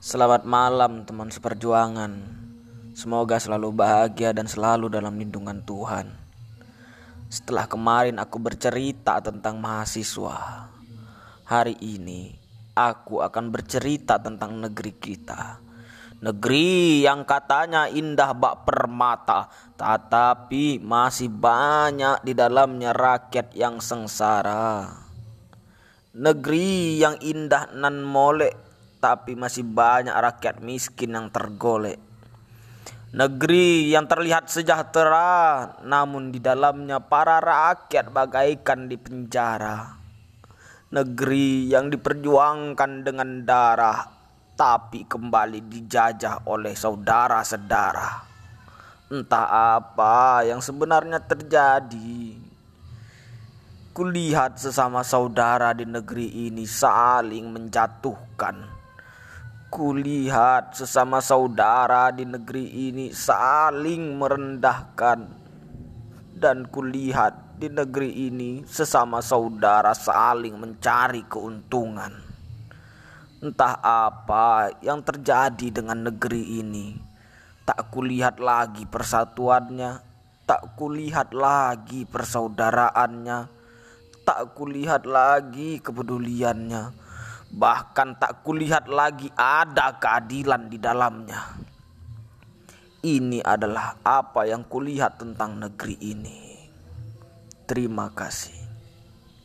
Selamat malam teman seperjuangan. Semoga selalu bahagia dan selalu dalam lindungan Tuhan. Setelah kemarin aku bercerita tentang mahasiswa Hari ini aku akan bercerita tentang negeri kita. Negeri yang katanya indah bak permata Tetapi masih banyak di dalamnya rakyat yang sengsara. Negeri yang indah nan molek tapi masih banyak rakyat miskin yang tergolek. Negeri yang terlihat sejahtera, namun di dalamnya para rakyat bagaikan di penjara. Negeri yang diperjuangkan dengan darah, tapi kembali dijajah oleh saudara-saudara. Entah apa yang sebenarnya terjadi. Kulihat sesama saudara di negeri ini saling menjatuhkan Kulihat sesama saudara di negeri ini saling merendahkan dan kulihat di negeri ini sesama saudara saling mencari keuntungan. Entah apa yang terjadi dengan negeri ini. Tak kulihat lagi persatuannya, tak kulihat lagi persaudaraannya, tak kulihat lagi kepeduliannya bahkan tak kulihat lagi ada keadilan di dalamnya. Ini adalah apa yang kulihat tentang negeri ini. Terima kasih.